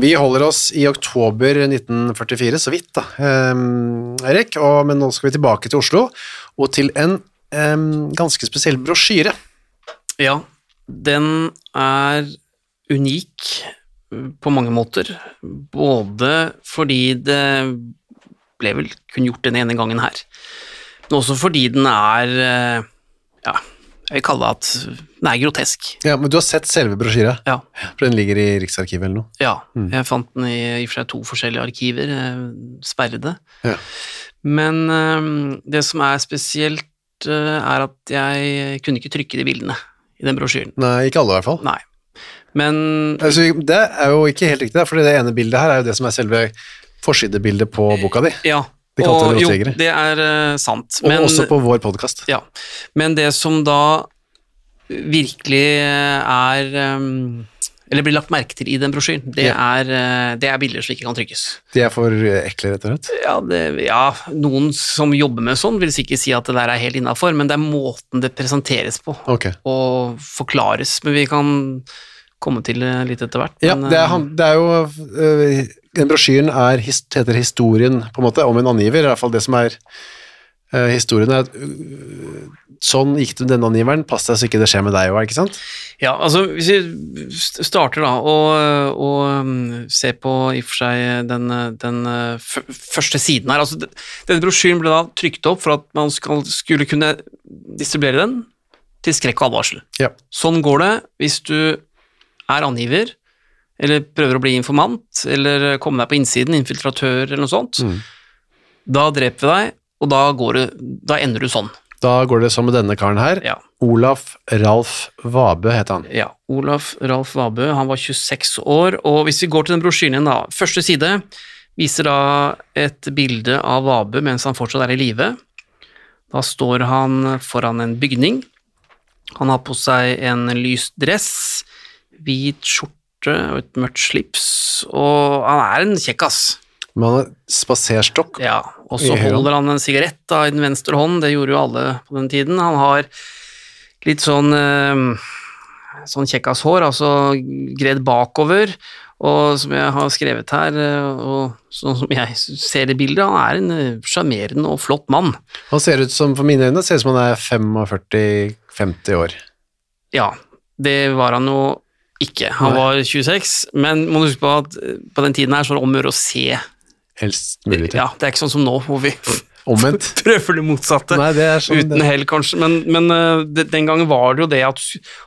Vi holder oss i oktober 1944, så vidt da, um, Erik, og, men nå skal vi tilbake til Oslo, og til en em, ganske spesiell brosjyre. Ja, den er unik på mange måter. Både fordi det ble vel kun gjort den ene gangen her, men også fordi den er eh, Ja, jeg vil kalle det at den er grotesk. Ja, men du har sett selve brosjyra, Ja. for den ligger i Riksarkivet eller noe. ja. Jeg fant den i, i for seg to forskjellige arkiver, eh, sperrede. Ja. Men eh, det som er spesielt, eh, er at jeg kunne ikke trykke de bildene i den brosjyren. Nei, ikke alle i hvert fall. Nei. Men Altså, det er jo ikke helt riktig, for det ene bildet her er jo det som er selve forsidebildet på boka di, Ja, De kalte og det jo, det er uh, sant. og Men, også på vår podkast. ja. men det som da virkelig er um, Eller blir lagt merke til i den brosjyren, det, Ja. er, eh, det er bilder som ikke kan trykkes. De er for ekle, rett og slett. Ja, det, ja, noen som jobber med sånn, vil sikkert si at det der er helt innafor, men det er måten det presenteres på okay. og forklares. Men vi kan komme til litt etter hvert. Ja, det er, eh, han- det er jo øh, Den brosjyren er, heter Historien, på en måte, om en angiver. I hvert fall det som er historien er at sånn gikk det med denne angiveren, pass deg så ikke det skjer med deg òg, ikke sant? Ja, altså hvis vi starter da og, og um, ser på i og for seg den, den første siden her, altså denne brosjyren ble da trykt opp for at man skal, skulle kunne distribuere den til skrekk og advarsel. Ja. Sånn går det hvis du er angiver, eller prøver å bli informant, eller komme deg på innsiden, infiltratør eller noe sånt. Mm. Da dreper vi deg, og da, går det, da ender du sånn. Da går det som med denne karen her. Ja. Olaf Ralf Vabe het han. Ja, Olaf Ralf Vabø, han var 26 år, og hvis vi går til den brosjyren igjen da, første side viser da et bilde av Vabø mens han fortsatt er i live. Da står han foran en bygning. Han har på seg en lys dress, hvit skjorte og et mørkt slips, og han er en kjekkas. Men han har spaserstokk. Ja, og så holder han en sigarett da, i den venstre hånd, det gjorde jo alle på den tiden. Han har litt sånn, eh, sånn kjekkashår, altså gredd bakover, og som jeg har skrevet her, eh, og sånn som jeg ser i bildet, han er en eh, sjarmerende og flott mann. Han ser ut som, for mine øyne, ser ut som han er 45-50 år. Ja, det var han jo ikke. Han var 26, men må du huske på at eh, på den tiden her så var det om å gjøre å se. Helst mulig til. Ja, det er ikke sånn som nå, hvor vi Omvendt. prøver det motsatte. Nei, det sånn Uten hell, kanskje, men, men uh, den gangen var det jo det at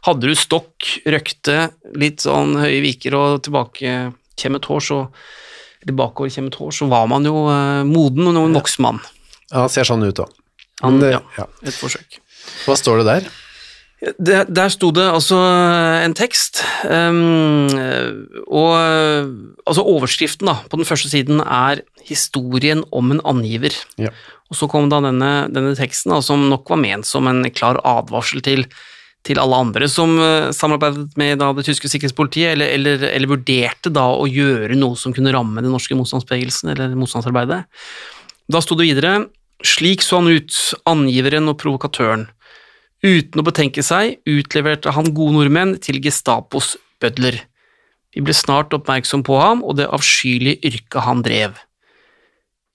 hadde du stokk, røkte, litt sånn høye viker og tilbakekjemmet hår, så eller bakoverkjemmet hår, så var man jo uh, moden og en voksen mann. Ja, han ser sånn ut òg. Ja, ja. et forsøk. Hva står det der? Der, der sto det altså en tekst, ehm, og altså overskriften da, på den første siden er 'Historien om en angiver'. Ja. Og så kom da denne, denne teksten, da, som nok var ment som en klar advarsel til, til alle andre som eh, samarbeidet med da, det tyske sikkerhetspolitiet, eller, eller, eller vurderte da å gjøre noe som kunne ramme den norske motstandsbevegelsen eller motstandsarbeidet. Da sto det videre slik så han ut, angiveren og provokatøren. Uten å betenke seg utleverte han gode nordmenn til Gestapos bødler. Vi ble snart oppmerksom på ham og det avskyelige yrket han drev.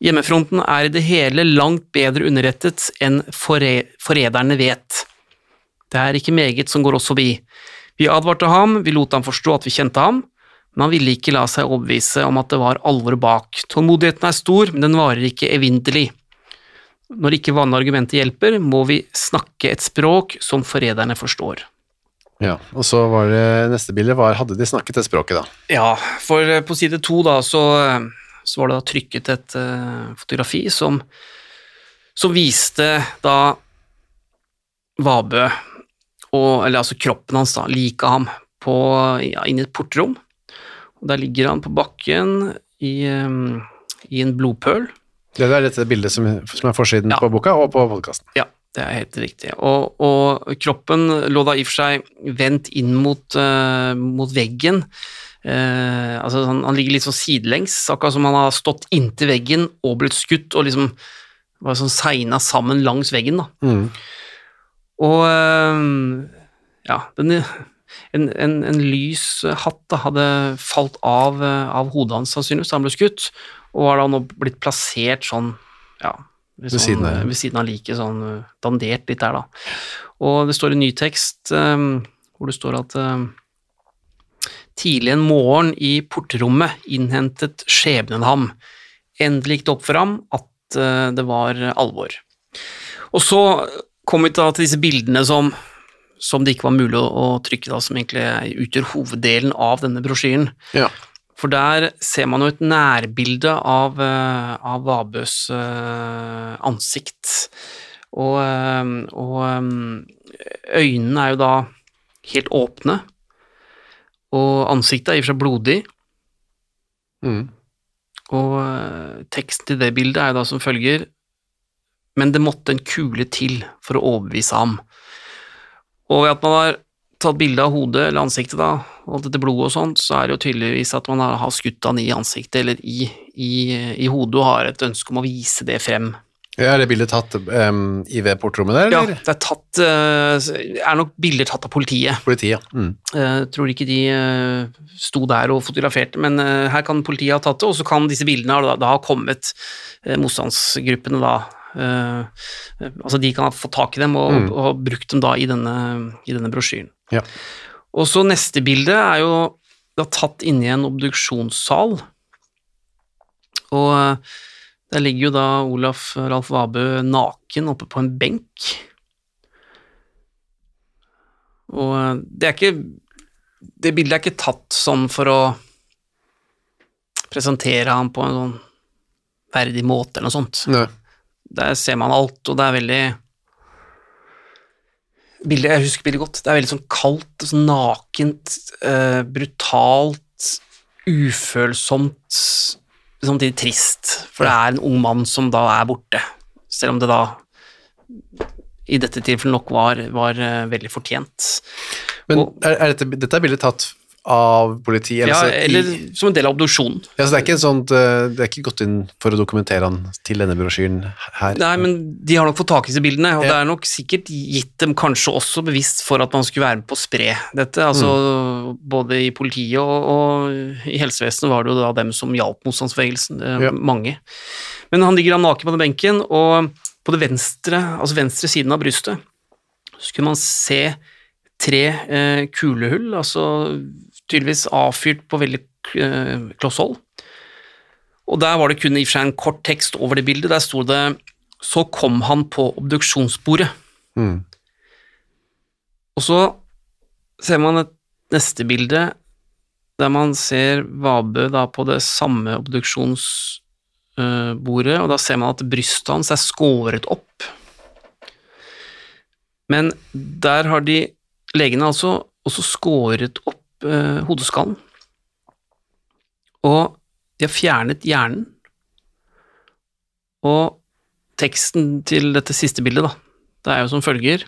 Hjemmefronten er i det hele langt bedre underrettet enn forræ- forræderne vet. Det er ikke meget som går oss forbi. Vi advarte ham, vi lot ham forstå at vi kjente ham, men han ville ikke la seg overbevise om at det var alvor bak. Tålmodigheten er stor, men den varer ikke evinnelig. Når ikke vanlige argumenter hjelper, må vi snakke et språk som forræderne forstår. Ja, og så var det neste bilde, var, hadde de snakket det språket da? Ja, for eh, på side to da, så, så var det da trykket et uh, fotografi som, som viste da Vabø, og, eller altså kroppen hans, da, liket ham, på, ja, inn i et portrom. Og der ligger han på bakken i, um, i en blodpøl. Det er dette bildet som, som er forsiden Ja. på boka og på podkasten. Ja, det er helt riktig. Og, og kroppen lå da i og for seg vendt inn mot, uh, mot veggen. Uh, altså han, han ligger litt sånn sidelengs, akkurat som han har stått inntil veggen og blitt skutt og liksom var sånn segna sammen langs veggen. da. Mm. Og uh, ja, den, en, en, en lys hatt da, hadde falt av, av hodet hans sannsynligvis da han ble skutt, og har da nå blitt plassert sånn, ja, ved, sånn, siden av- ved siden av liket, sånn eh, dandert litt der da. Og det står en ny tekst um, hvor det står at um, Tidlig en morgen i portrommet innhentet skjebnen ham. Endelig gikk det opp for ham at uh, det var alvor. Og så kom vi da til disse bildene som, som det ikke var mulig å, å trykke, da, som egentlig utgjør hoveddelen av denne brosjyren. Ja. For der ser man jo et nærbilde av, eh, av Vabøs eh, ansikt. Og, eh, og øynene er jo da helt åpne, og ansiktet er i og for seg blodig. Mm. Og teksten til det bildet er jo da som følger Men det måtte en kule til for å overbevise ham. Og ved at man har tatt bilde av hodet eller ansiktet, da, og dette blodet og sånt, så er det jo tydeligvis at man har, skutt han i ansiktet eller i, i, i hodet og har et ønske om å vise det frem. Ja, Er det bildet tatt um, i ved portrommet der, Ja, det er tatt uh, er nok bilder tatt av politiet. Politiet, ja. Mm. Jeg tror ikke de uh, sto der og fotograferte, men her kan politiet ha tatt det, og så kan disse bildene da, da ha kommet motstandsgruppene da. eh, altså de kan ha fått tak i dem og, Mm. og brukt dem da i denne, i denne brosjyren. Ja. Og så neste bilde er jo da tatt inni i en obduksjonssal, og eh, der ligger jo da Olaf Ralf Vabø naken oppe på en benk. Og eh, det er ikke Det bildet er ikke tatt sånn for å presentere ham på en sånn verdig måte eller noe sånt. Nei. Der ser man alt, og det er veldig bildet, Jeg husker bildet godt. Det er veldig sånn kaldt, sånn nakent, uh, brutalt, ufølsomt, samtidig trist. For det er en ung mann som da er borte, selv om det da i dette tilfellet nok var, var uh, veldig fortjent. Men Og- er, er dette, dette er bildet tatt av politiet? Ja, eller i- som en del av obduksjonen. ja, så det er ikke en sånt, eh, det er ikke gått inn for å dokumentere han til denne brosjyren her? Nei, men de har nok fått tak i disse bildene, og Ja. det er nok sikkert gitt dem kanskje også bevisst for at man skulle være med på å spre dette. Altså, Mm. Både i politiet og, og i helsevesenet var det jo da dem som hjalp motstandsbevegelsen, eh, Ja. mange. Men han ligger da naken på den benken, og på det venstre, altså venstre siden av brystet, så kunne man se tre eh, kulehull, altså tydeligvis avfyrt på veldig eh, kloss hold. Og der var det kun i og for seg en kort tekst over det bildet. Der sto det 'Så kom han på obduksjonsbordet'. Mm. Og så ser man et neste bilde der man ser Vabø da på det samme obduksjonsbordet, og da ser man at brystet hans er skåret opp. Men der har de legene altså også skåret eh, hodeskallen. Og de har fjernet hjernen. Og teksten til dette siste bildet, da, det er jo som følger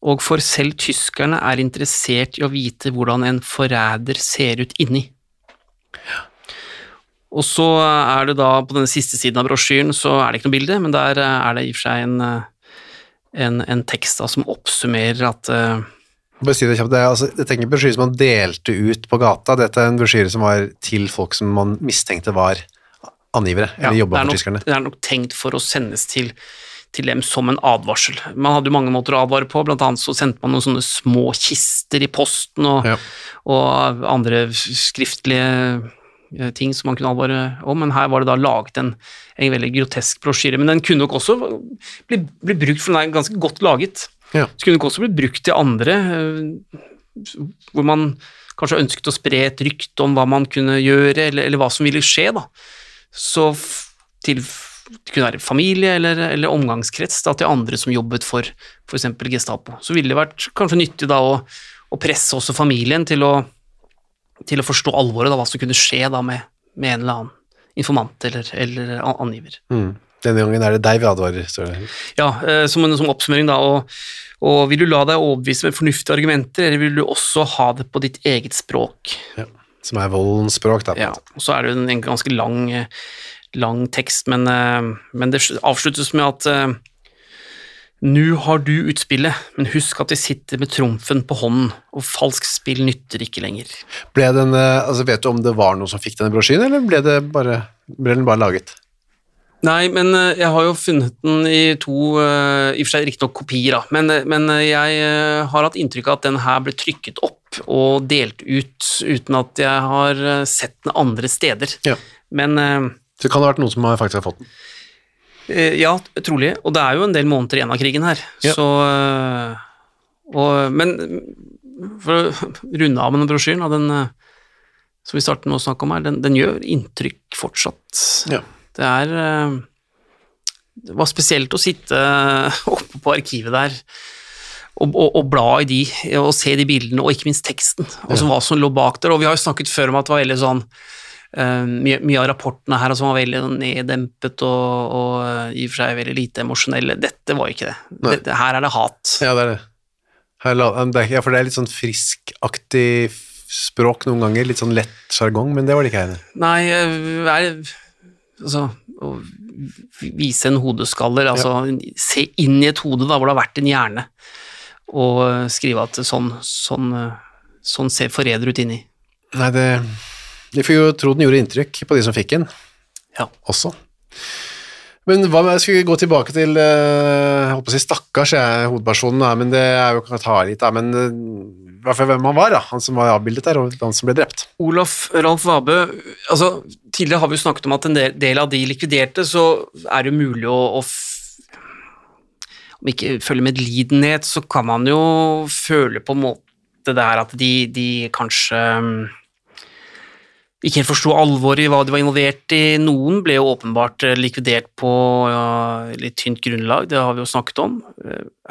og for selv tyskerne er interessert i å vite hvordan en forræder ser ut inni. Og så er det da, på den siste siden av brosjyren, så er det ikke noe bilde, men der er det i og for seg en, en, en tekst da, som oppsummerer at eh, Bare si det kjapt, det er, altså, dette er ikke en brosjyre som man delte ut på gata, dette er en brosjyre som var til folk som man mistenkte var angivere, eller ja, jobba for tyskerne. det er nok tenkt for å sendes til, til dem som en advarsel. Man hadde jo mange måter å advare på, blant annet så sendte man noen sånne små kister i posten og, Ja. og andre skriftlige eh, ting som man kunne advare om, men her var det da laget en, en veldig grotesk brosjyre. Men den kunne nok også bli, bli brukt, for den er ganske godt laget. Ja. Så kunne det også blitt brukt til andre, eh, hvor man kanskje ønsket å spre et rykte om hva man kunne gjøre, eller, eller hva som ville skje. da. Så til det kunne være familie eller, eller omgangskrets da, til andre som jobbet for f.eks. Gestapo. Så ville det vært kanskje nyttig da å, å presse også familien til å, til å forstå alvoret, da, hva som kunne skje da med, med en eller annen informant eller, eller angiver. Mm. Denne gangen er det deg vi advarer, står det. Ja, eh, som en som oppsummering da, og, og vil du la deg overbevise med fornuftige argumenter, eller vil du også ha det på ditt eget språk? Ja. Som er voldens språk, da. Ja, og så er det jo en, ganske lang, lang tekst, men, eh, men det avsluttes med at eh, Nå har du utspillet, men husk at de sitter med trumfen på hånden, og falsk spill nytter ikke lenger. Ble den, altså Vet du om det var noen som fikk denne brosjyren, eller ble, det bare, ble den bare laget? Nei, men eh, jeg har jo funnet den i to, eh, i og for seg riktignok kopier, da, men, eh, men jeg har hatt inntrykk av at den her ble trykket opp og delt ut uten at jeg har sett den andre steder. Ja. Men Så det kan ha vært noen som har faktisk har fått den. Ja, trolig. Og det er jo en del måneder igjen av krigen her. Ja. Så og, Men for å runde av med den brosjyren, den som vi starter med å snakke om her, den, den gjør inntrykk fortsatt. Ja. Det er eh, Det var spesielt å sitte oppe på arkivet der og, og, og bla i de, og se de bildene, og ikke minst teksten, altså hva som lå bak der. Og vi har jo snakket før om at det var veldig sånn Uh, mye, mye av rapportene her altså, var veldig sånn neddempet og, og uh, i og for seg veldig lite emosjonelle. Dette var ikke det. Dette, her er det hat. Ja, det er det. La- det er, ja, for det er litt sånn friskaktig språk noen ganger, litt sånn lett sjargong, men det var det ikke her. Nei, uh, er, altså å vise en hodeskaller, altså se inn i et hode da, hvor det har vært en hjerne, og eh, skrive at sånn, sånn, eh, sånn ser forræder ut inni. Nei, det Vi får jo tro den gjorde inntrykk på de som fikk den, Ja. også. Men hva med, jeg skulle gå tilbake til eh, Jeg på å si stakkars, jeg er hovedpersonen, men det er jo kan ta litt, men hvert fall hvem han var, da, han som var avbildet der, og han som ble drept. Olaf Ralf Vabe, altså tidligere har vi jo snakket om at en del, av de likviderte, så er det mulig å, å om ikke følge medlidenhet, så kan man jo føle på en måte det her at de, de kanskje ikke helt forsto alvoret i hva de var involvert i. Noen ble jo åpenbart likvidert på ja, litt tynt grunnlag, det har vi jo snakket om.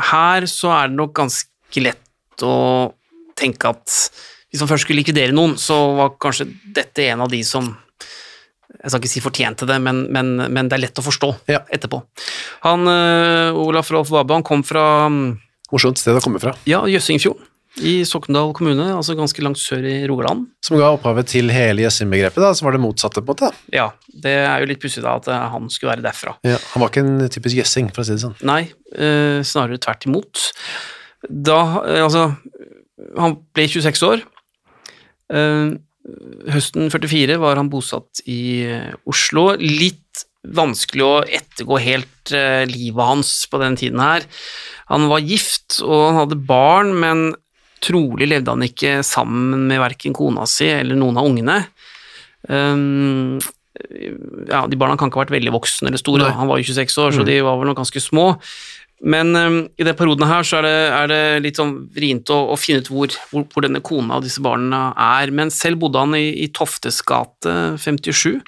Her så er det nok ganske lett å tenke at hvis man først skulle likvidere noen, så var kanskje dette en av de som jeg skal ikke si fortjente det, men, men, men det er lett å forstå Ja. etterpå. Han, eh, Olaf Rolf Wabe, han kom fra mm, Morsomt sted å komme fra. ja, Jøssingfjorden i Sokndal kommune, altså ganske langt sør i Rogaland. Som ga opphavet til hele Jøssing-begrepet, da, som var det motsatte, på en måte. da. Ja, det er jo litt pussig da at eh, han skulle være derfra. Ja, han var ikke en typisk jøssing, for å si det sånn. Nei, eh, snarere tvert imot. Da, eh, altså, han ble 26 år. Eh, høsten 44 var han bosatt i eh, Oslo. Litt vanskelig å ettergå helt eh, livet hans på den tiden her. Han var gift, og han hadde barn, men trolig levde han ikke sammen med verken kona si eller noen av ungene. Um, ja, de barna kan ikke ha vært veldig voksne eller store, Nei. han var jo 26 år, så de var vel nok ganske små. Men um, i den perioden her så er det, er det litt sånn vrient å, å finne ut hvor, hvor, hvor denne kona og disse barna er. Men selv bodde han i, i Toftes gate 57,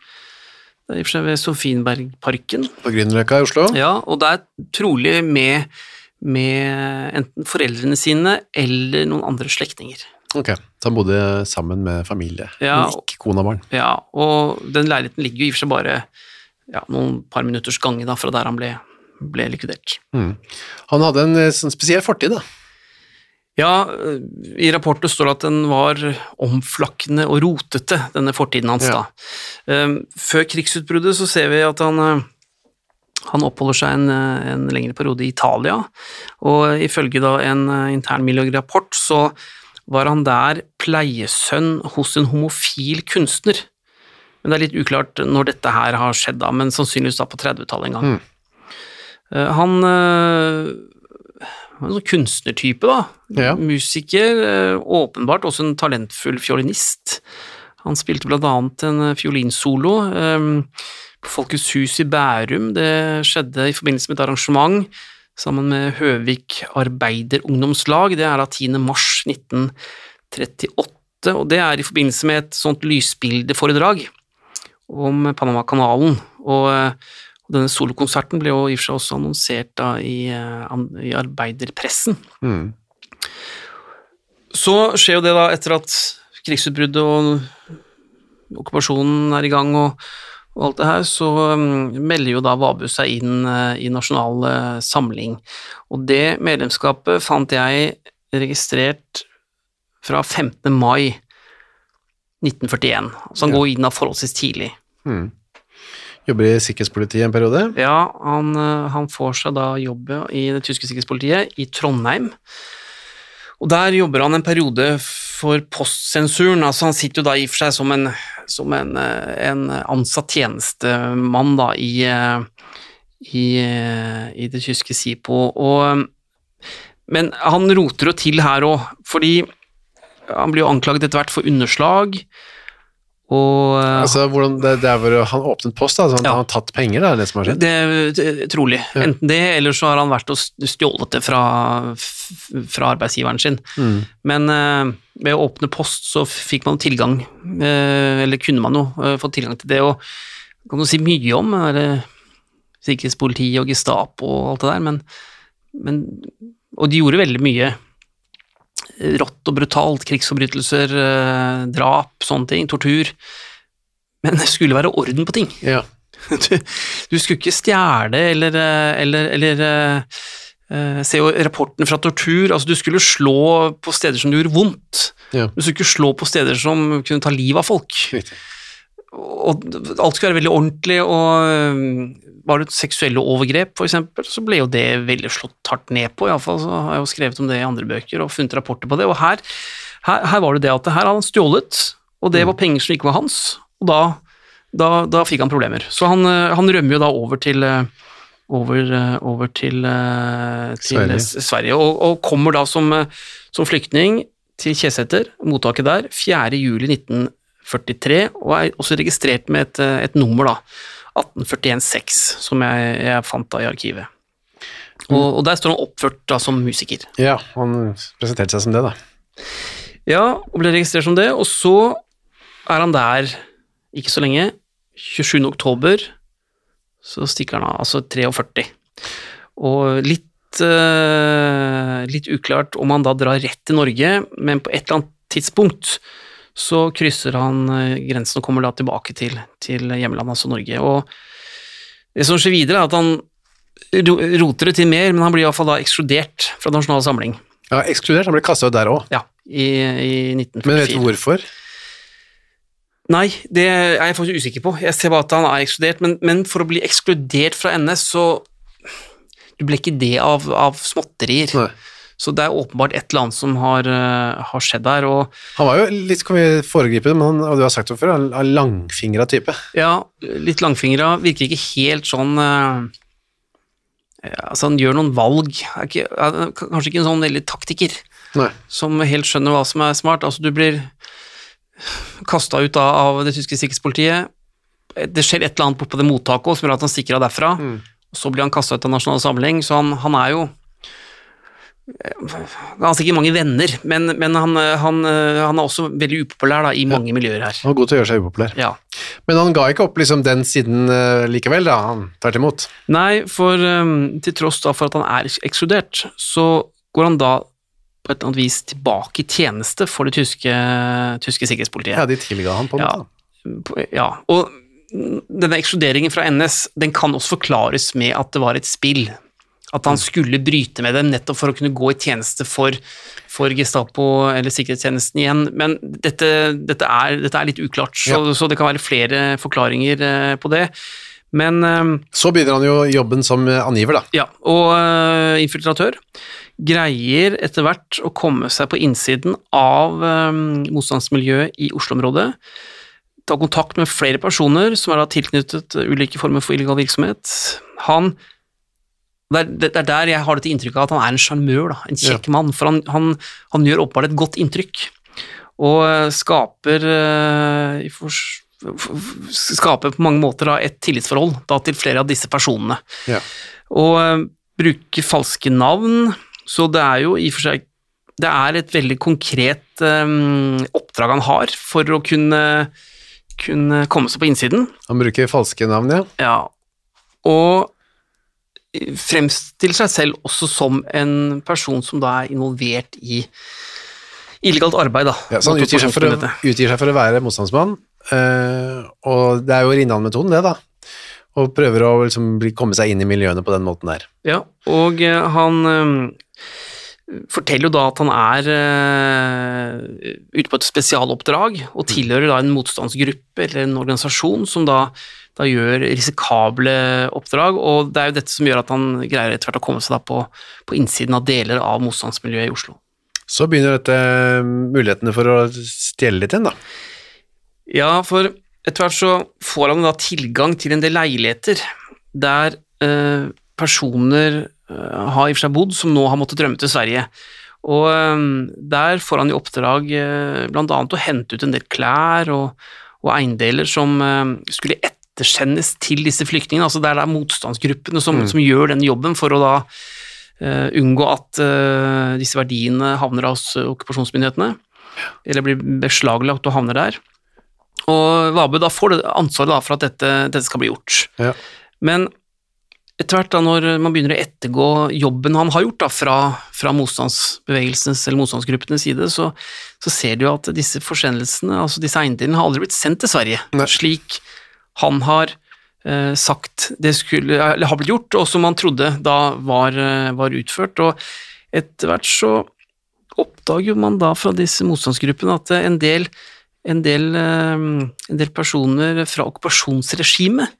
det er i og for seg ved Sofienbergparken. På Grünerløkka i Oslo. Ja, og det er trolig med, med enten foreldrene sine eller noen andre slektninger. Ok, så han bodde sammen med familie, Ja, men ikke kone og barn. Ja, og den leiligheten ligger jo i og for seg bare ja, noen par minutters gange da, fra der han ble, ble likvidert. Mm. Han hadde en sånn spesiell fortid, da. Ja, i rapporten står det at den var omflakkende og rotete, denne fortiden hans Ja. da. Um, Før krigsutbruddet så ser vi at han, eh, han oppholder seg en, eh, en lengre periode i Italia, og ifølge da en intern internmiljørapport så var han der pleiesønn hos en homofil kunstner. Men det er litt uklart når dette her har skjedd da, men sannsynligvis da på 30-tallet en gang. Eh, Han eh, var en sånn kunstnertype, da. Ja. Musiker, eh, åpenbart også en talentfull fiolinist. Han spilte blant annet en eh, fiolinsolo eh, på Folkets hus i Bærum. Det skjedde i forbindelse med et arrangement sammen med Høvik Arbeiderungdomslag. Det er da 10. mars 1938, og det er i forbindelse med et sånt lysbildeforedrag om Panamakanalen. Eh, og denne solokonserten ble jo i og for seg også annonsert da i, eh, i arbeiderpressen. Mm. Så skjer jo det da etter at krigsutbruddet og okkupasjonen er i gang og, og alt det her, så um, melder jo da Vabu seg inn eh, i Nasjonal eh, Samling. Og det medlemskapet fant jeg registrert fra 15. mai 1941. Så han Ja. går inn av forholdsvis tidlig. Mm. Jobber i sikkerhetspolitiet en periode. Ja, han, eh, han får seg da jobb i det tyske sikkerhetspolitiet i Trondheim. Og der jobber han en periode for postsensuren. altså Han sitter jo da i og for seg som en, som en, eh, en ansatt tjenestemann da i, eh, i, i det tyske SIPO. Og, men han roter jo til her òg, fordi han blir jo anklaget etter hvert for underslag. Og eh, Altså, hvordan, det, det er hvor han åpnet post, da, så han Ja. han har tatt penger, da, det som har skjedd? Det er trolig. Enten det, eller så har han vært og stjålet det fra, fra arbeidsgiveren sin. Mm. Men uh, ved å åpne post så fikk man tilgang, uh, eller kunne man jo uh, få tilgang til det, og kan du si mye om det der, sikkerhetspoliti og Gestapo og alt det der, men, men Og de gjorde veldig mye rått og brutalt, krigsforbrytelser, eh, drap, sånne ting, tortur. Men det skulle være orden på ting. Ja. Du, du skulle ikke stjele eller, eh, eller, eller eh, Se jo rapporten fra tortur. altså Du skulle slå på steder som gjorde vondt. Ja. Du skulle ikke slå på steder som kunne ta livet av folk. Riktig og alt skulle være veldig ordentlig, og um, var det seksuelle overgrep, f.eks., så ble jo det veldig slått hardt ned på. Iallfall så har jeg jo skrevet om det i andre bøker og funnet rapporter på det. Og her, her, her var det det at her hadde han stjålet, og det mm. var penger som ikke var hans, og da, da, da fikk han problemer. Så han, eh, han, rømmer jo da over til eh, over, eh, over til, til, Sverige, Sverige og, og, kommer da som, som flyktning til Kjeseter, mottaket der, 4. juli 4.7.1990. 43, og er også registrert med et, eh, et nummer, da, 1841-6, som jeg, jeg, fant da i arkivet. Mm. Og, og, der står han oppført da som musiker. Ja, han presenterte seg som det, da. Ja, og ble registrert som det, og så er han der ikke så lenge. 27. oktober så stikker han av, altså 43. Og litt eh, litt uklart om han da drar rett til Norge, men på et eller annet tidspunkt så krysser han eh, grensen og kommer da tilbake til, til hjemlandet, altså Norge. Og det som skjer videre, er at han roter det til mer, men han blir iallfall da ekskludert fra Nasjonal Samling. Ja, Ekskludert, han ble kasta ut der òg. Ja, i, i 1944. Men vet du hvorfor? Nei, det er jeg faktisk usikker på. Jeg ser bare at han er ekskludert, men, men for å bli ekskludert fra NS, så Du ble ikke det av, av småtterier. Nei. Så det er åpenbart et eller annet som har, eh, har skjedd der. Og Han var jo litt, kan vi foregripe det, men han, og du har sagt det før, han er langfingra type. ja, litt langfingra, virker ikke helt sånn eh, Altså, han gjør noen valg. Er ikke, er kanskje ikke en sånn veldig taktiker. Nei. som helt skjønner hva som er smart. Altså, du blir kasta ut av det tyske sikkerhetspolitiet. Det skjer et eller annet på det mottaket som gjør at han stikker av derfra. Mm. så blir han kasta ut av Nasjonal Samling, så han, han er jo Han har sikkert mange venner, men, men han, han, han er også veldig upopulær da, i mange miljøer her. Han er god til å gjøre seg upopulær. Ja. Men han ga ikke opp liksom den siden eh, likevel, da. Han tvert imot. Nei, for um, til tross da for at han er ekskludert, så går han da på et eller annet vis tilbake i tjeneste for det tyske, tyske sikkerhetspolitiet. Ja, de tilga han på en Ja. måte. Ja, og denne ekskluderingen fra NS, den kan også forklares med at det var et spill. At han skulle bryte med dem nettopp for å kunne gå i tjeneste for, for Gestapo eller sikkerhetstjenesten igjen. Men dette, dette, er, dette er litt uklart, så, så det kan være flere forklaringer eh, på det. Men eh, Så begynner han jo jobben som angiver, da. ja, og eh, infiltratør greier etter hvert å komme seg på innsiden av motstandsmiljøet i Oslo-området. Ta kontakt med flere personer som er tilknyttet ulike former for illegal virksomhet. Han Det er, det er der jeg har dette inntrykket av at han er en sjarmør, en kjekk mann. For han, han, han gjør åpenbart et godt inntrykk, og eh, skaper uh, Skaper på mange måter da, et tillitsforhold da, til flere av disse personene. Ja. Og uh, bruker falske navn, så det er jo i og for seg Det er et veldig konkret um, oppdrag han har for å kunne, kunne komme seg på innsiden. Han bruker falske navn, ja. Ja, og fremstiller seg selv også som en person som da er involvert i illegalt arbeid. Da, ja så han utgir seg, å, utgir seg for å være motstandsmann, uh, og det er jo Rinnan-metoden, det, da. Og prøver å liksom bli, komme seg inn i miljøene på den måten der. Ja, og uh, han eh, forteller jo da at han er uh, ute på et spesialoppdrag og tilhører da en motstandsgruppe eller en organisasjon som da, da gjør risikable oppdrag, og det er jo dette som gjør at han greier etter hvert å komme seg da på, på innsiden av deler av motstandsmiljøet i Oslo. Så begynner dette eh, mulighetene for å stjele litt igjen, da. Ja, for etter hvert så får han da tilgang til en del leiligheter der eh, personer eh, har i og for seg bodd som nå har måttet rømme til Sverige. Og eh, der får han i oppdrag eh, annet å hente ut en del klær og, og eiendeler som eh, skulle ettersendes til disse flyktningene. Altså det er motstandsgruppene som, som gjør den jobben for å da uh, unngå at uh, disse verdiene havner hos eh, okkupasjonsmyndighetene, eller blir beslaglagt og havner der. Og Vabu da får det ansvaret da for at dette, dette skal bli gjort. Ja. Men etter hvert da når man begynner å ettergå jobben han har gjort da fra, fra motstandsbevegelsens eller motstandsgruppenes side, så, så ser du jo at disse forsendelsene, altså disse eiendelene, har aldri blitt sendt til Sverige, Nei. slik han har eh, sagt det skulle, eller har blitt gjort, og som han trodde da var, eh, var utført. Og etter hvert så oppdager man da fra disse motstandsgruppene at en del, en del, eh, en del personer fra okkupasjonsregimet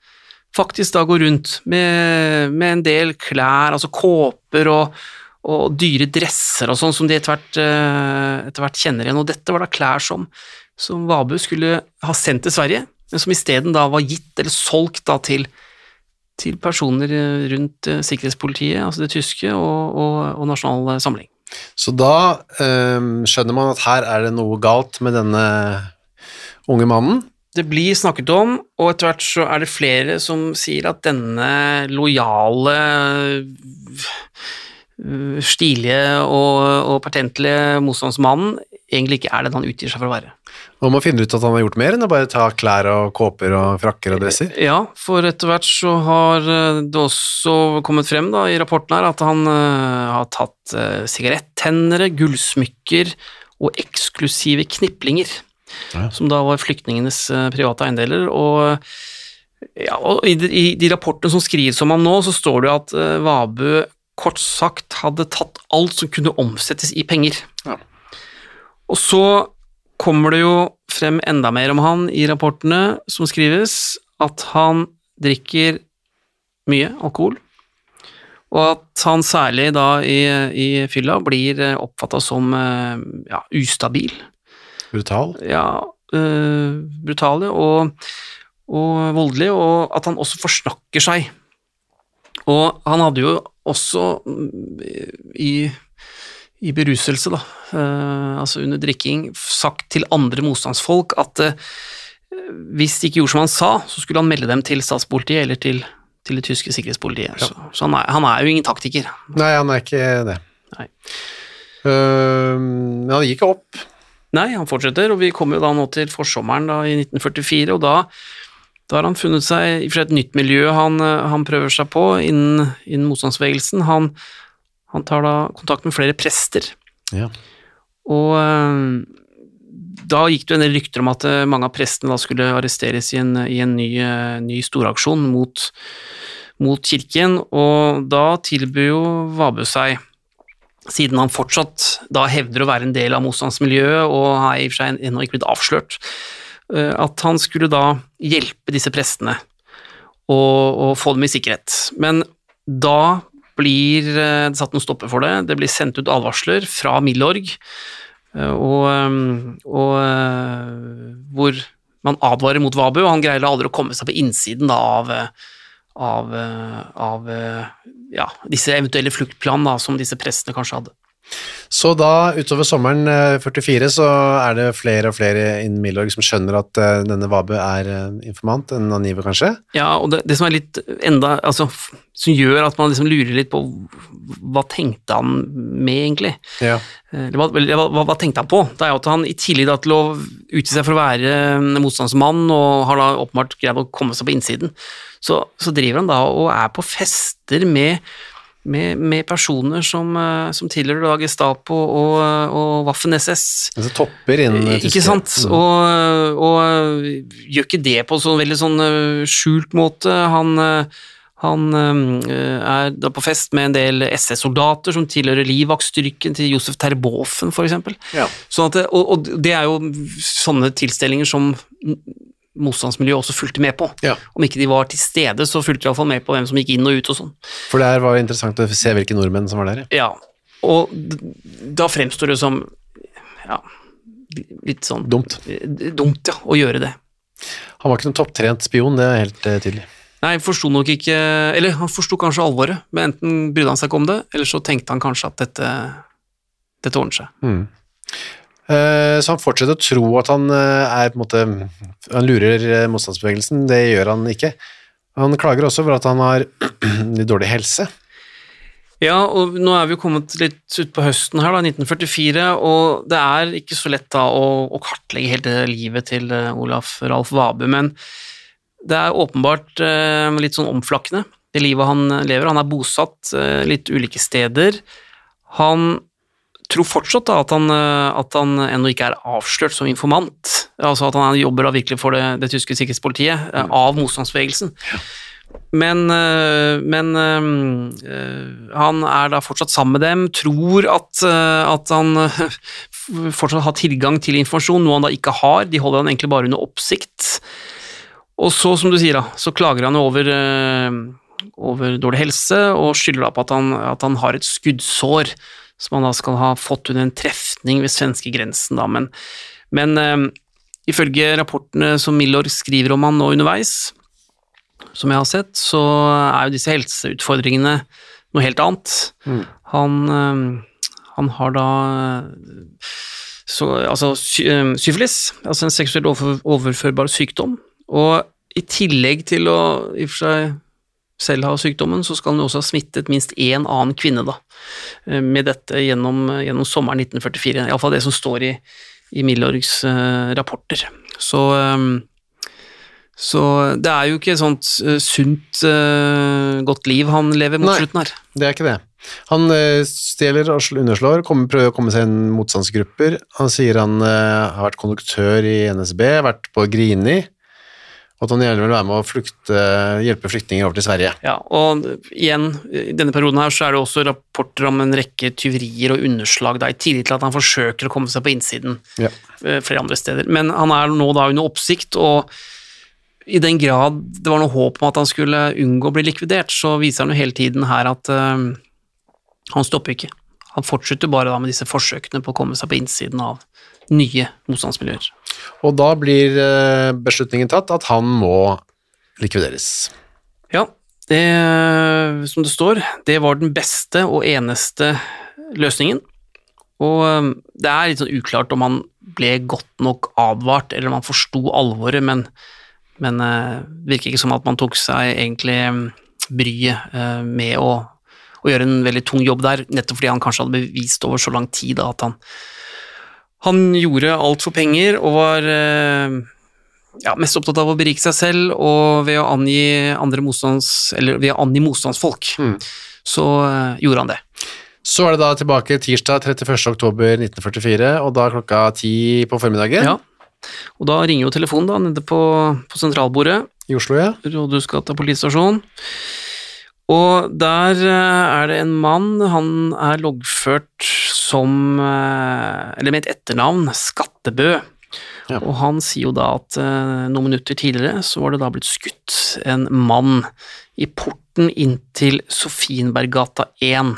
faktisk da går rundt med, med en del klær, altså kåper og, og dyre dresser og sånn, som de etter hvert, eh, kjenner igjen. Og dette var da klær som, som Vabu skulle ha sendt til Sverige, men som isteden da var gitt eller solgt da til, til personer eh, rundt eh, sikkerhetspolitiet, altså det tyske, og, og, og Nasjonal Samling. Så da eh, skjønner man at her er det noe galt med denne unge mannen. Det blir snakket om, og etter hvert så er det flere som sier at denne lojale, øh, stilige og, og pertentlige motstandsmannen egentlig ikke er den han utgir seg for å være. Man finner ut at han har gjort mer enn å bare ta klær og kåper og frakker og dresser. Ja, for etter hvert så har øh, det også kommet frem da, i rapporten her at han øh, har tatt øh, sigarettennere, gullsmykker og eksklusive kniplinger. Ja. som da var flyktningenes eh, private eiendeler. Og, ja, og i, de, i de rapportene som skrives om ham nå, så står det jo at eh, Vabu kort sagt hadde tatt alt som kunne omsettes i penger. Ja. Og så kommer det jo frem enda mer om han i rapportene som skrives, at han drikker mye alkohol, og at han særlig da i, i fylla blir oppfatta som eh, ja, ustabil Brutal. ja, øh, brutale og, og voldelige, og at han også forsnakker seg. Og han hadde jo også mm, i, i beruselse, da, øh, altså under drikking, sagt til andre motstandsfolk at øh, hvis de ikke gjorde som han sa, så skulle han melde dem til statspolitiet eller til, til det tyske sikkerhetspolitiet. Så, så han, er, han er jo ingen taktiker. Nei, han er ikke det. Nei. Uh, men han gikk opp. Nei, han fortsetter, og vi kommer jo da nå til forsommeren da, i 1944, og da, da har han funnet seg i et nytt miljø han, eh, han prøver seg på innen, innen motstandsbevegelsen. Han, han tar da kontakt med flere prester, Ja. og eh, da gikk det en del rykter om at eh, mange av prestene da skulle arresteres i en, i en ny, eh, ny storaksjon mot, mot kirken, og da tilbyr jo Vabø seg siden han fortsatt da hevder å være en del av motstandsmiljøet og har i og for seg ennå ikke blitt avslørt, at han skulle da hjelpe disse prestene og, og få dem i sikkerhet. Men da blir eh, det satt noen stopper for det, det blir sendt ut advarsler fra Milorg, eh, og, eh, og hvor man advarer mot Vabu, og han greier aldri å komme seg på innsiden da av, av, av ja, disse eventuelle fluktplanene som disse prestene kanskje hadde. Så da, utover sommeren eh, 44, så er det flere og flere innen Milorg som skjønner at eh, denne Vabe er eh, informant, en angiver kanskje? Ja, og det, det som er litt enda altså, Som gjør at man liksom lurer litt på hva tenkte han med, egentlig? Ja. Eh, hva, hva, hva tenkte han på? Det er jo at han i tillegg da til å utgi seg for å være motstandsmann, og har da åpenbart greid å komme seg på innsiden, så, så driver han da og er på fester med, med, med personer som, eh, som tilhører da Gestapo og, og Waffen-SS. Altså topper innen Tyskland. Ikke sant? Mm. Og, og gjør ikke det på en sånn veldig sånn eh, skjult måte. Han, eh, han eh, er da på fest med en del SS-soldater som tilhører livvaktstyrken til Josef Terboven, eksempel. Ja. Sånn at og, og det er jo sånne tilstelninger som motstandsmiljøet også fulgte med på. Ja. Om ikke de var til stede, så fulgte de iallfall med på hvem som gikk inn og ut og sånn. For det her var interessant å se hvilke nordmenn som var der. ja. Ja, og da fremstår det som ja, litt sånn Dumt. dumt ja, å gjøre det. Han var ikke noen topptrent spion, det er helt eh, tydelig. Nei, forsto nok ikke Eller han forsto kanskje alvoret, men enten brydde han seg ikke om det, eller så tenkte han kanskje at dette, dette ordner seg. Mm. Eh, Så han fortsetter å tro at han eh, er på en måte Han lurer eh, motstandsbevegelsen, det gjør han ikke. Han klager også over at han har dårlig helse. Ja, og nå er vi jo kommet litt utpå høsten her, da, 1944, og det er ikke så lett da å, å kartlegge hele livet til Olaf Ralf Vabe, men det er åpenbart litt sånn omflakkende, det livet han lever. Han er bosatt litt ulike steder. Han tror fortsatt da at han, eh, at han ennå ikke er avslørt som informant, altså at han jobber da virkelig for det, det tyske sikkerhetspolitiet, mm. av motstandsbevegelsen. Men, øh, men øh, han er da fortsatt sammen med dem, tror at, at han fortsatt har tilgang til informasjon, noe han da ikke har. De holder han egentlig bare under oppsikt. Og så, som du sier, da, så klager han over, øh, over dårlig helse og skylder da på at han, at han har et skuddsår som han da skal ha fått under en trefning ved svenskegrensen. Da. Men, men øh, ifølge rapportene som Milor skriver om han nå underveis, som jeg har sett, så er jo disse helseutfordringene noe helt annet. Mm. Han, øh, han har da så, altså, øh, syfilis, altså en seksuelt overførbar sykdom, og i tillegg til å i og for seg selv har sykdommen, så skal han jo også ha smittet minst én annen kvinne da, øh, med dette gjennom, gjennom sommeren 1944, iallfall det som står i, i Milorgs uh, rapporter. Så um, så det er jo ikke et sånt uh, sunt, uh, godt liv han lever mot Nei. slutten her. Det er ikke det. Han eh, stjeler og underslår, kommer, prøver å komme seg inn motstandsgrupper. Han sier han eh, har vært konduktør i NSB, vært på Grini, at han gjerne vil være med å flykte, hjelpe flyktninger over til Sverige. Ja, og igjen, i denne perioden her så er det også rapporter om en rekke tyverier og underslag, da, i tillegg til at han forsøker å komme seg på innsiden Ja. eh, flere andre steder. Men han er nå da under oppsikt, og i den grad det var noe håp om at han skulle unngå å bli likvidert, så viser han jo hele tiden her at uh, han stopper ikke. Han fortsetter bare da med disse forsøkene på å komme seg på innsiden av nye motstandsmiljøer. Og da blir eh, beslutningen tatt at han må likvideres. Ja, det som det står, det var den beste og eneste løsningen. Og det er litt sånn uklart om han ble godt nok advart, eller om han forsto alvoret, men, men det virker ikke som at man tok seg egentlig bryet med å, å gjøre en veldig tung jobb der, nettopp fordi han kanskje hadde bevist over så lang tid da, at han, han gjorde alt for penger og var øh, ja, mest opptatt av å berike seg selv og ved å angi andre motstands, eller ved å angi motstandsfolk, Mm. så øh, gjorde han det. Så er det da tilbake tirsdag 31. oktober 1944, og da klokka ti på formiddagen Ja. Og da ringer jo telefonen da, nede på, på sentralbordet, i Oslo, ja. Rådhusgata politistasjon. Og der eh, er det en mann, han er loggført som eh, Eller med et etternavn, Skattebø. Ja. Og han sier jo da at eh, noen minutter tidligere så var det da blitt skutt en mann i porten inn til Sofienberggata 1.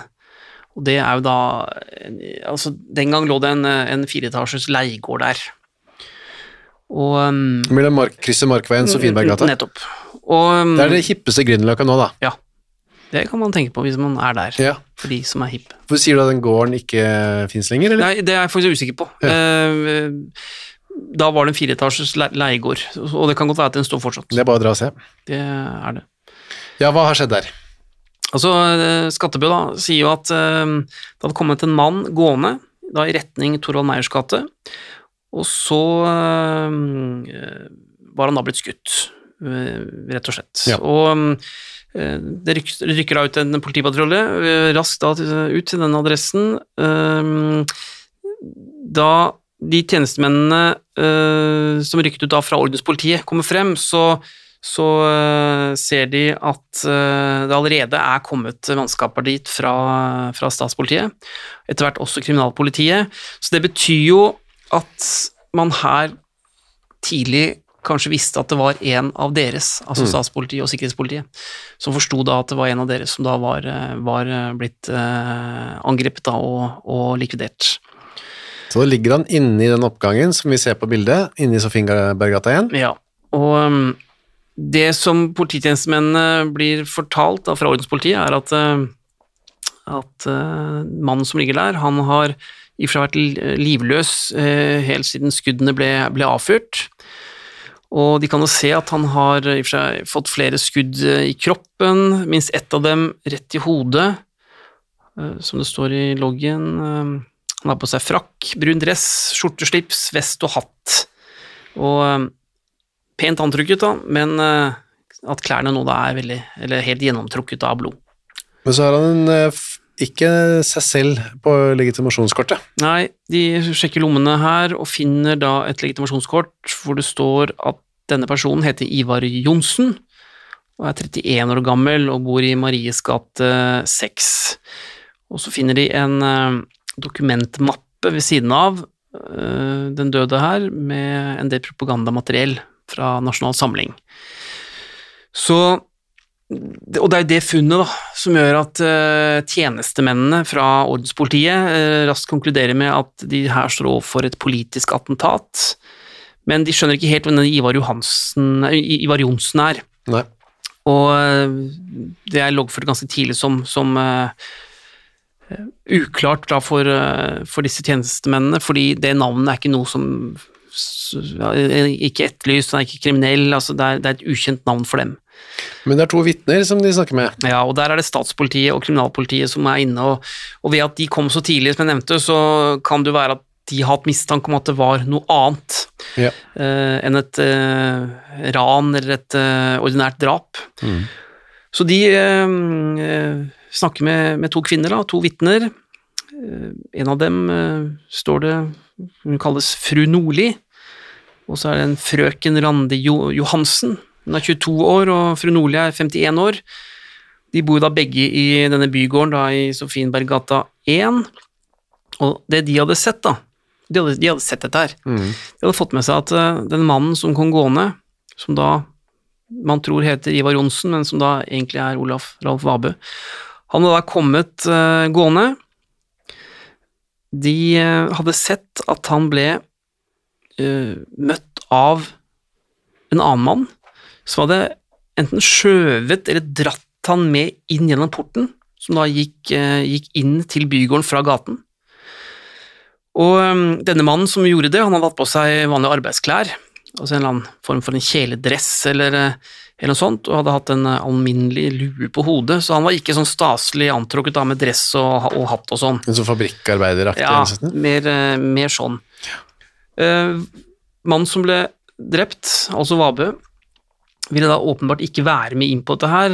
Og det er jo da Altså, den gang lå det en, en fireetasjes leiegård der. Og um, Mellom mark, krysset Markveien og Sofienberggata. Nettopp. og um, Det er det hippeste Grünerløkka nå, da. Ja. Det kan man tenke på hvis man er der, Ja. for de som er hippe. Hvor sier du at den gården ikke fins lenger, eller? Nei, det er jeg faktisk usikker på. Eh, da var det en fireetasjes le- leiegård, og det kan godt være at den står fortsatt. Det er bare å dra og se. Det er det. Ja, hva har skjedd der? Altså, eh, Skattebø da, sier jo at eh, det hadde kommet en mann gående da i retning Torvald Meyers gate, og så var han da blitt skutt, rett og slett. Ja. Og eh, det rykker da ut en politipatrulje eh, raskt da ut til den adressen. eh, Da de tjenestemennene eh, som rykket ut da fra ordenspolitiet kommer frem, så så eh, ser de at eh, det allerede er kommet mannskaper dit fra, fra statspolitiet, etter hvert også kriminalpolitiet. Så det betyr jo at man her tidlig kanskje visste at det var en av deres, altså statspolitiet og sikkerhetspolitiet, som forsto da at det var en av deres som da var, eh, var eh, blitt eh, angrepet da og, og likvidert. Så da ligger han inne i den oppgangen som vi ser på bildet, inne i Sofienberggata igjen. Ja, og um, det som polititjenestemennene blir fortalt da, fra ordenspolitiet, er at, uh, at uh, mannen som ligger der, han har i og vært livløs helt siden skuddene ble, ble avfyrt. Og de kan jo se at han har i og for seg fått flere skudd uh, i kroppen, minst ett av dem rett i hodet, uh, som det står i loggen. Uh, han har på seg frakk, brun dress, skjorteslips, vest og hatt. Og pent antrukket, da, men at klærne nå da er veldig, eller helt gjennomtrukket av blod. Men så har han en, eh, ikke seg selv på legitimasjonskortet. Nei, de sjekker lommene her og finner da et legitimasjonskort hvor det står at denne personen heter Ivar Johnsen og er 31 år gammel og bor i Maries gate 6. Og så finner de en eh, dokumentmappe ved siden av eh, den døde her med en del propagandamateriell fra Nasjonal Samling. Så og det er det funnet da, som gjør at eh, tjenestemennene fra ordenspolitiet eh, raskt konkluderer med at de her står overfor et politisk attentat, men de skjønner ikke helt hvem Ivar, Johansen, Ivar Johnsen er. Nei. Og eh, det er loggført ganske tidlig som, som eh, uklart da for, uh, for disse tjenestemennene, fordi det navnet er ikke noe som ikke etterlyst, han er ikke kriminell, altså det er, det er et ukjent navn for dem. Men det er to vitner som de snakker med. Ja, og der er det statspolitiet og kriminalpolitiet som er inne, og, og ved at de kom så tidlig, som jeg nevnte, så kan det være at de har hatt mistanke om at det var noe annet Ja. uh, enn et uh, ran eller et uh, ordinært drap. Så de snakker med, med to kvinner, da, to vitner. En av dem står det Hun kalles fru Nordli, og så er det en frøken Randi jo Johansen. Hun er 22 år, og fru Nordli er 51 år. De bor da begge i denne bygården da, i Sofienberggata 1. Og det de hadde sett, da De hadde, de hadde sett dette her. De hadde fått med seg at uh, den mannen som kom gående, som da man tror heter Ivar Johnsen, men som da egentlig er Olaf Ralf Vabø, han hadde da kommet uh, gående. De uh, hadde sett at han ble møtt av en annen mann som hadde enten skjøvet eller dratt han med inn gjennom porten, som da gikk, gikk inn til bygården fra gaten. Og um, denne mannen som gjorde det, han hadde hatt på seg vanlige arbeidsklær, altså en eller annen form for en kjeledress eller, eh, eller noe sånt, og hadde hatt en eh, alminnelig lue på hodet, så han var ikke sånn staselig antrukket da med dress og, og hatt og sånn. En sånn fabrikkarbeideraktig Ja, mer, eh, mer sånn. Uh, mannen som ble drept, altså Vabø, ville da åpenbart ikke være med inn på dette her.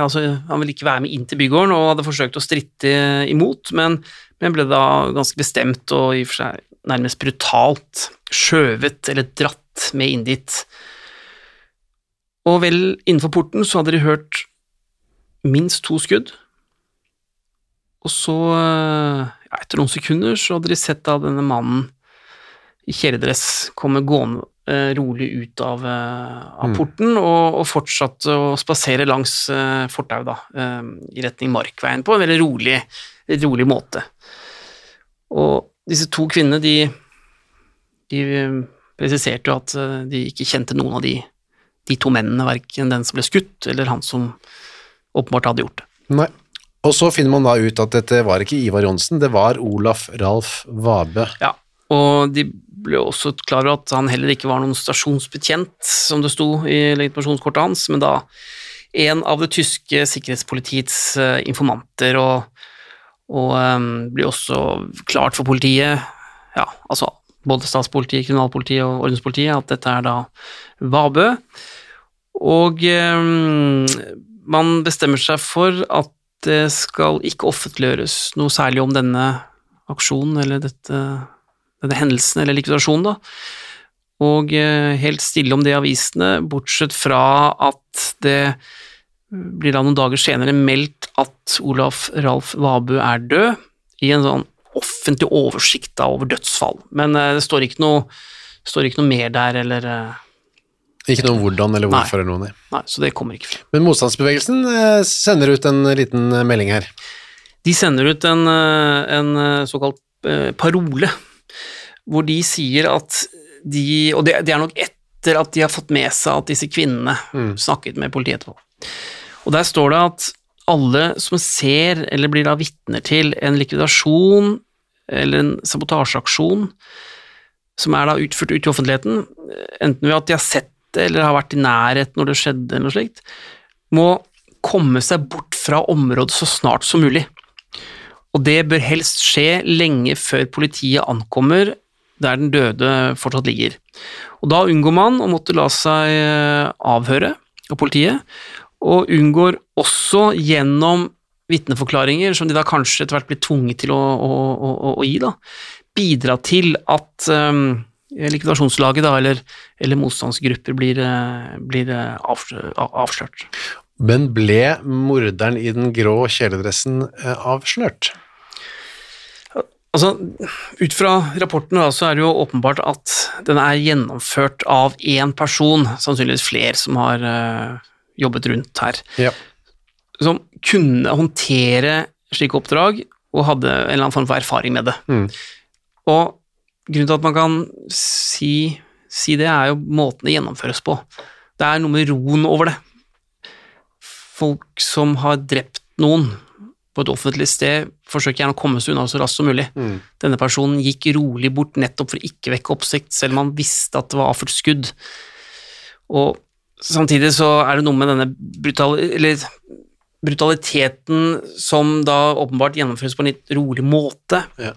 altså Han ville ikke være med inn til bygården og hadde forsøkt å stritte imot, men, men ble da ganske bestemt og i og for seg nærmest brutalt skjøvet eller dratt med inn dit. Og vel innenfor porten så hadde de hørt minst to skudd. Og så, ja, etter noen sekunder, så hadde de sett da denne mannen i kjeledress komme gående rolig ut av, eh, av porten og, og fortsatte å spasere langs uh, fortau da, eh, i retning Markveien, på en veldig rolig, rolig måte. Og disse to kvinnene, de, de eh, presiserte jo at eh, de ikke kjente noen av de de to mennene, verken den som ble skutt, eller han som åpenbart hadde gjort det. Nei. Og så finner man da ut at dette var ikke Ivar Johnsen, det var Olaf Ralf Vabe. Ja, og de ble også klar over at han heller ikke var noen stasjonsbetjent, som det sto i legitimasjonskortet hans, men da en av det tyske sikkerhetspolitiets eh, informanter, og, og um, blir også klart for politiet, ja, altså både statspolitiet, kriminalpolitiet og ordenspolitiet, at dette er da Vabø. Og um, man bestemmer seg for at det skal ikke offentliggjøres noe særlig om denne aksjonen eller dette, denne hendelsen eller likvidasjonen, da. Og eh, helt stille om det i avisene, bortsett fra at det blir da noen dager senere meldt at Olaf Ralf Vabø er død, i en sånn offentlig oversikt da over dødsfall. Men eh, det står ikke noe, står ikke noe mer der, eller eh, Ikke noe om hvordan eller hvorfor eller noe. nei. Nei, så det kommer ikke frem. Men motstandsbevegelsen eh, sender ut en liten eh, melding her. De sender ut en, eh, en eh, såkalt eh, parole, hvor de sier at de Og det, det er nok etter at de har fått med seg at disse kvinnene snakket med politiet etterpå. Og der står det at alle som ser eller blir da vitner til en likvidasjon eller en sabotasjeaksjon som er da utført ut i offentligheten, enten ved at de har sett det eller har vært i nærheten når det skjedde, eller noe slikt, må komme seg bort fra området så snart som mulig. Og det bør helst skje lenge før politiet ankommer der den døde fortsatt ligger. Og da unngår man å måtte la seg eh, avhøre av politiet, og unngår også gjennom vitneforklaringer, som de da kanskje etter hvert blir tvunget til å, å, å, å- gi, da, bidra til at um, likvidasjonslaget da, eller, eller motstandsgrupper blir, eh, blir avslø- av- avslørt. Men ble morderen i den grå kjeledressen avslørt? Altså, Ut fra rapporten da, så er det jo åpenbart at den er gjennomført av én person, sannsynligvis flere som har uh, jobbet rundt her, Ja. som kunne håndtere slike oppdrag og hadde en eller annen form for erfaring med det. Mm. Og grunnen til at man kan si, si det, er jo måten det gjennomføres på. Det er noe med roen over det. Folk som har drept noen på et offentlig sted, forsøker gjerne å komme seg unna så raskt som mulig. Mm. Denne personen gikk rolig bort nettopp for å ikke vekke oppsikt, selv om han visste at det var avført skudd. Og samtidig så er det noe med denne brutal, eller brutaliteten som da åpenbart gjennomføres på en litt rolig måte, Ja.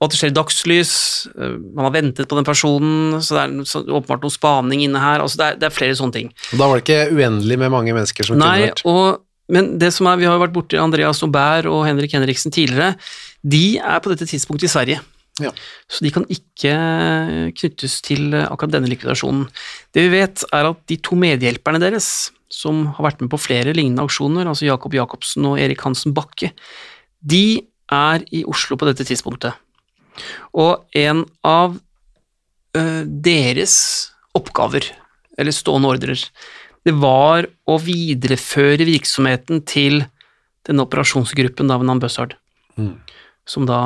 og at det skjer i dagslys, øh, man har ventet på den personen, så det er så åpenbart noe spaning inne her, altså det er, det er flere sånne ting. Og da var det ikke uendelig med mange mennesker som kunne Nei, vært og, men det som er, vi har jo vært borti Andreas Aubert og Henrik Henriksen tidligere, de er på dette tidspunktet i Sverige. Ja. Så de kan ikke knyttes til akkurat denne likvidasjonen. Det vi vet, er at de to medhjelperne deres, som har vært med på flere lignende aksjoner, altså Jakob Jacobsen og Erik Hansen Bakke, de er i Oslo på dette tidspunktet. Og en av ø, deres oppgaver, eller stående ordrer, det var å videreføre virksomheten til denne operasjonsgruppen da ved navn Buzzard, Mm. som da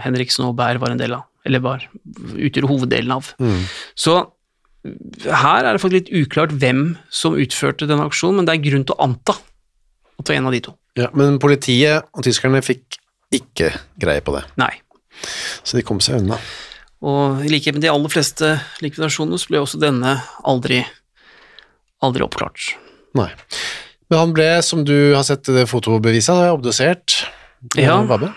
Henriksen og Bær var en del av, eller var, utgjør hoveddelen av. Mm. Så her er det faktisk litt uklart hvem som utførte denne aksjonen, men det er grunn til å anta at det var en av de to. Ja, men politiet og tyskerne fikk ikke greie på det, Nei. så de kom seg unna. Og i likhet med de aller fleste likvidasjonene, så ble også denne aldri, aldri oppklart. Nei. Men han ble, som du har sett det fotobeviset, obdusert. Ja. Babbe.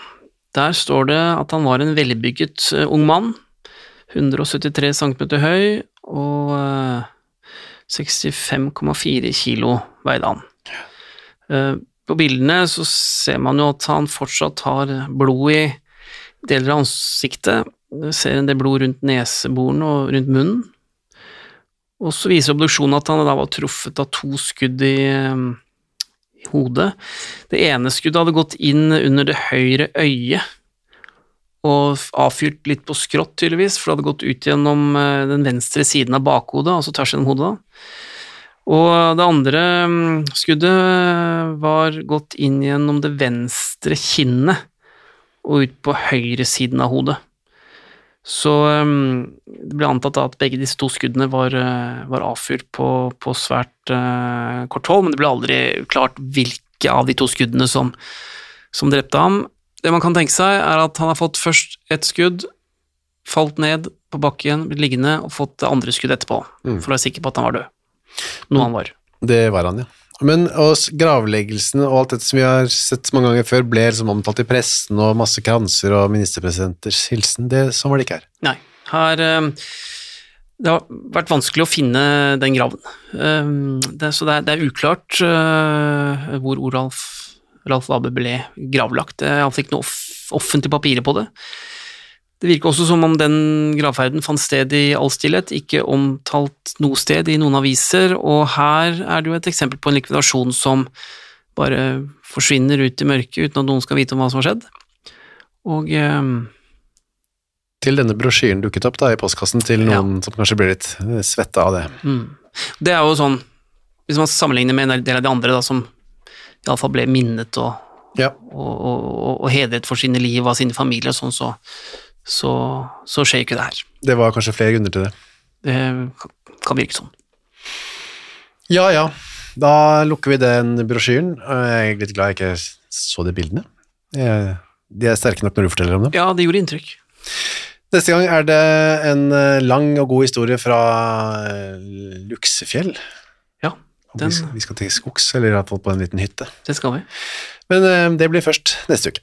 Der står det at han var en velbygget eh, ung mann, 173 cm høy og eh, 65,4 kilo veide han. Eh, På bildene så ser man jo at han fortsatt har blod i deler av ansiktet. Du ser en del blod rundt neseborene og rundt munnen. Og så viser obduksjonen at han da var truffet av to skudd i, i hodet. Det ene skuddet hadde gått inn under det høyre øyet og avfyrt litt på skrått, tydeligvis, for det hadde gått ut gjennom eh, den venstre siden av bakhodet, altså tvers gjennom hodet. Og det andre mm, skuddet eh, var gått inn gjennom det venstre kinnet og ut på høyre siden av hodet. Så um, det ble antatt at begge disse to skuddene var, uh, var avfyrt på, på svært uh, kort hold, men det ble aldri klart hvilke av de to skuddene som, som drepte ham. Det man kan tenke seg, er at han har fått først ett skudd, falt ned på bakken, blitt liggende og fått det andre skuddet etterpå, Mm. for å være sikker på at han var død. Noe han var. Det var han, ja. Men gravleggelsen og alt dette som vi har sett mange ganger før, ble liksom omtalt i pressen og masse kranser og ministerpresidenters hilsen. Det, sånn var det ikke her. Nei, her um, Det har vært vanskelig å finne den graven. Um, det, så det er, det er uklart uh, hvor Oralf Ralf Vabe ble gravlagt. Han fikk noe off offentlig papirer på det. Det virker også som om den gravferden fant sted i all stillhet, ikke omtalt noe sted i noen aviser, og her er det jo et eksempel på en likvidasjon som bare forsvinner ut i mørket uten at noen skal vite om hva som har skjedd. Og eh, Til denne brosjyren dukket opp da i postkassen til noen som kanskje ble litt eh, svetta av det. Mm. Det er jo sånn, hvis man sammenligner med en del av de andre da, som iallfall ble minnet og, Ja. og, og, og hedret for sine liv og sine familier og sånn, så, så, så skjer ikke det her. Det var kanskje flere grunner til det. Det kan- virke sånn. Ja, ja. Da lukker vi den brosjyren. Jeg er litt glad jeg ikke så de bildene. De er sterke nok når du forteller om dem. Ja, det gjorde inntrykk. Neste gang er det en eh, lang og god historie fra eh, Luksefjell. Ja, den, Vi, skal, til skogs, eller i hvert fall på en liten hytte. det skal vi. Men eh, det blir først neste uke.